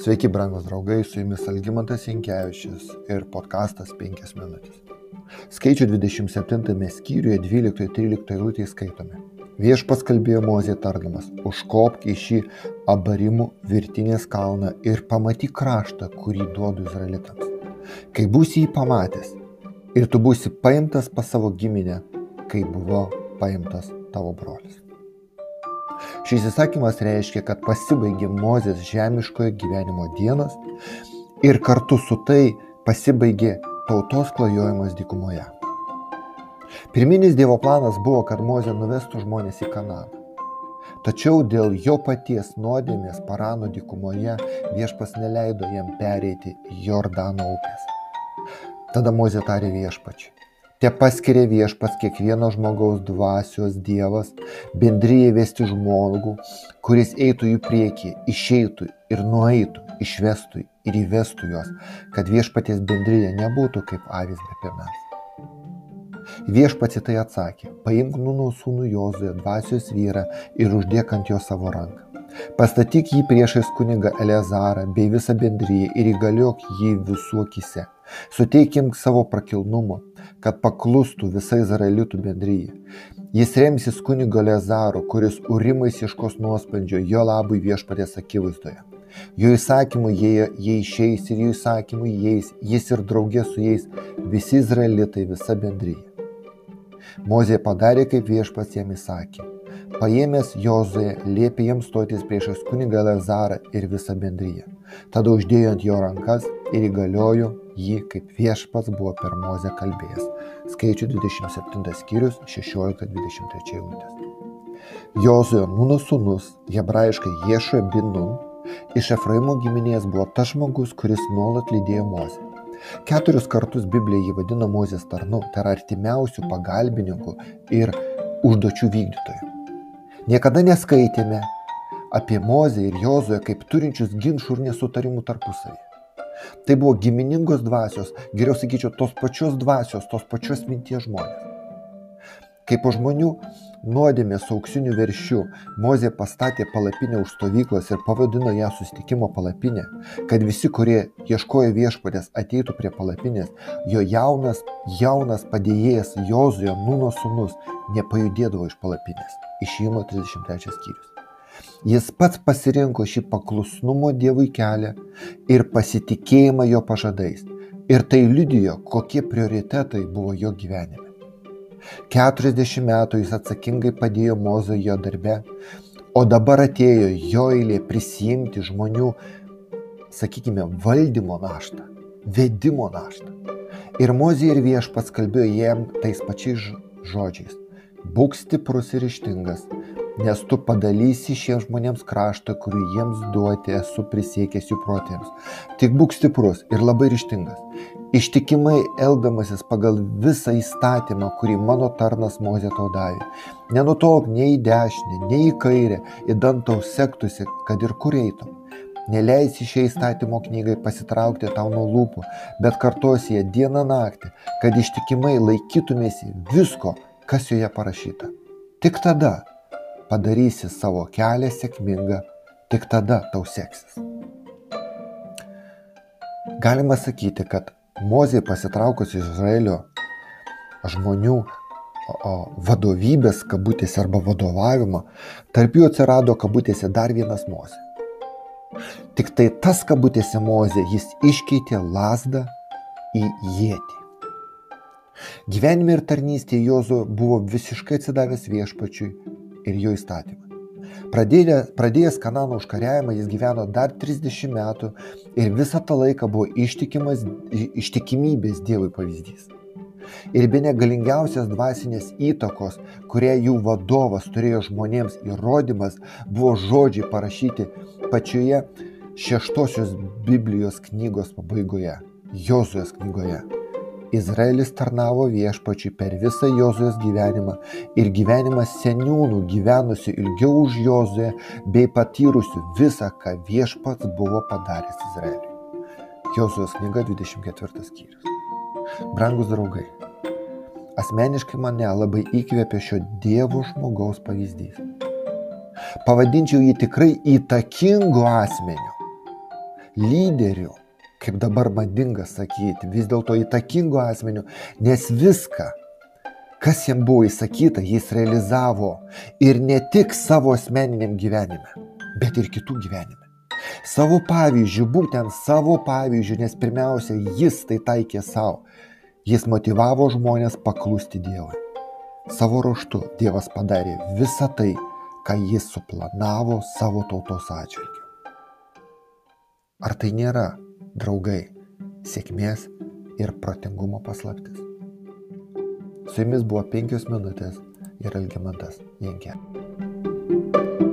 Sveiki, brangos draugai, su jumis Algymantas Inkevičius ir podkastas 5 minutės. Skaičių 27 skyriuje 12-13 eilutėje skaitome. Viešpas kalbėjo Mozė tardamas, užkopk į šį abarimų virtinės kalną ir pamatyk kraštą, kurį duodu izraelitams. Kai būsi jį pamatęs ir tu būsi paimtas pas savo giminę, kai buvo paimtas tavo brolis. Šis įsakymas reiškia, kad pasibaigė Mozės žemiškojo gyvenimo dienos ir kartu su tai pasibaigė tautos klajojimas dykumoje. Pirminis Dievo planas buvo, kad Mozė nuvestų žmonės į Kananą. Tačiau dėl jo paties nuodėmės Parano dykumoje viešpas neleido jam pereiti Jordano upės. Tada Mozė tarė viešpačiui te paskiria viešpats kiekvieno žmogaus dvasios dievas bendrijai vesti žmogų, kuris eitų į priekį, išeitų ir nueitų, išvestų ir įvestų juos, kad viešpaties bendryje nebūtų kaip avis be piemens. Viešpats į tai atsakė, paimk Nuno sūnų Jozuė dvasios vyrą ir uždėk ant jo savo ranką. Pastatyk jį priešais kunigą Eleazarą bei visą bendryją ir įgaliok jį visų akise. Suteikim savo prakilnumo, kad paklustų visa Izraelitų bendryje. Jis remsis kunigo Lezaro, kuris urimais ieškos nuosprendžio jo labui viešpatės akivaizdoje. Jo įsakymui jie, jie išeis ir jų įsakymui jais, jis ir draugė su jais visi Izraelitai, visa bendryje. Mozė padarė, kaip viešpats jam įsakė. Paėmęs Jozuė liepė jiems stotis priešas kunigą Lazarą ir visą bendryją. Tada uždėjo ant jo rankas ir įgaliojo jį, kaip viešpats buvo per Mozę kalbėjęs. Skaičių 27 skyrius 16-23 eilutės. Jozuė Nuno sūnus, hebrajiškai Ješua bin Nun, iš Efraimo giminės buvo tas žmogus, kuris nuolat lydėjo Mozę. Keturis kartus Biblija jį vadina Mozės tarnu, tai yra artimiausių pagalbininkų ir užduočių vykdytojų. Niekada neskaitėme apie Mozę ir Jozuę kaip turinčius ginčių ir nesutarimų tarpusavį. Tai buvo giminingos dvasios, geriau sakyčiau, tos pačios dvasios, tos pačios minties žmonės. Kai po žmonių nuodėmės su auksiniu veršiu Mozė pastatė palapinę už stovyklos ir pavadino ją sustikimo palapinę, kad visi, kurie ieškojo viešpatės, ateitų prie palapinės, jo jaunas, jaunas padėjėjas Jozujo Nuno sūnus nepajudėdavo iš palapinės. Išėjimo 33 skyrius. Jis pats pasirinko šį paklusnumo Dievui kelią ir pasitikėjimą jo pažadais. Ir tai liudijo, kokie prioritetai buvo jo gyvenime. 40 metų jis atsakingai padėjo Mozo jo darbe, o dabar atėjo jo eilė prisijimti žmonių, sakykime, valdymo naštą, vedimo naštą. Ir Mozė ir viešpats kalbėjo jiem tais pačiais žodžiais. Būk stiprus ir ištingas, nes tu padalysi šiems žmonėms kraštą, kurį jiems duoti esu prisiekęs jų protėms. Tik būk stiprus ir labai ryštingas, ištikimai elgdamasis pagal visą įstatymą, kurį mano tarnas Mozė tau davė. Nenutolk nei į dešinę, nei į kairę, įdant tau sektųsi, kad ir kur eitum. Neleisi šiai įstatymo knygai pasitraukti tau nuo lūpų, bet kartuosi ją dieną naktį, kad ištikimai laikytumėsi visko, kas joje parašyta. Tik tada padarysi savo kelią sėkmingą, tik tada tau seksis. Galima sakyti, kad Mozė pasitraukus iš Izraelio žmonių vadovybės kabutėse arba vadovavimo, tarp jų atsirado kabutėse dar vienas Mozė. Tik tai tas kabutėse Mozė jis iškeitė lasdą į jėtį. Gyvenime ir tarnystėje Jozo buvo visiškai atsidavęs viešpačiui ir jo įstatymą. Pradėjęs, pradėjęs Kanano užkariavimą jis gyveno dar 30 metų ir visą tą laiką buvo ištikimas, ištikimybės Dievui pavyzdys. Ir be negalingiausias dvasinės įtakos, kurie jų vadovas turėjo žmonėms įrodymas, buvo žodžiai parašyti pačioje šeštosios Biblijos knygos pabaigoje, Jozuės knygoje. Izraelis tarnavo viešpačiui per visą Jozujos gyvenimą ir gyvenimą seniūnų gyvenusių ilgiau už Jozuę bei patyrusių visą, ką viešpats buvo padaręs Izraeliui. Jozujos knyga 24 skyrius. Brangus draugai, asmeniškai mane labai įkvėpė šio Dievo žmogaus pavyzdys. Pavadinčiau jį tikrai įtakingu asmeniu lyderiu, kaip dabar madinga sakyti, vis dėlto įtakingu asmeniu, nes viską, kas jam buvo įsakyta, jis realizavo ir ne tik savo asmeniniam gyvenime, bet ir kitų gyvenime. Savo pavyzdžių, būtent savo pavyzdžių, nes pirmiausia, jis tai taikė savo. Jis motivavo žmonės paklusti Dievui. Savo ruoštų Dievas padarė visą tai, ką jis suplanavo savo tautos atžvilgiu. Ar tai nėra, draugai, sėkmės ir protingumo paslaptis. Su jumis buvo penkios minutės ir Algimantas Jankė. thank you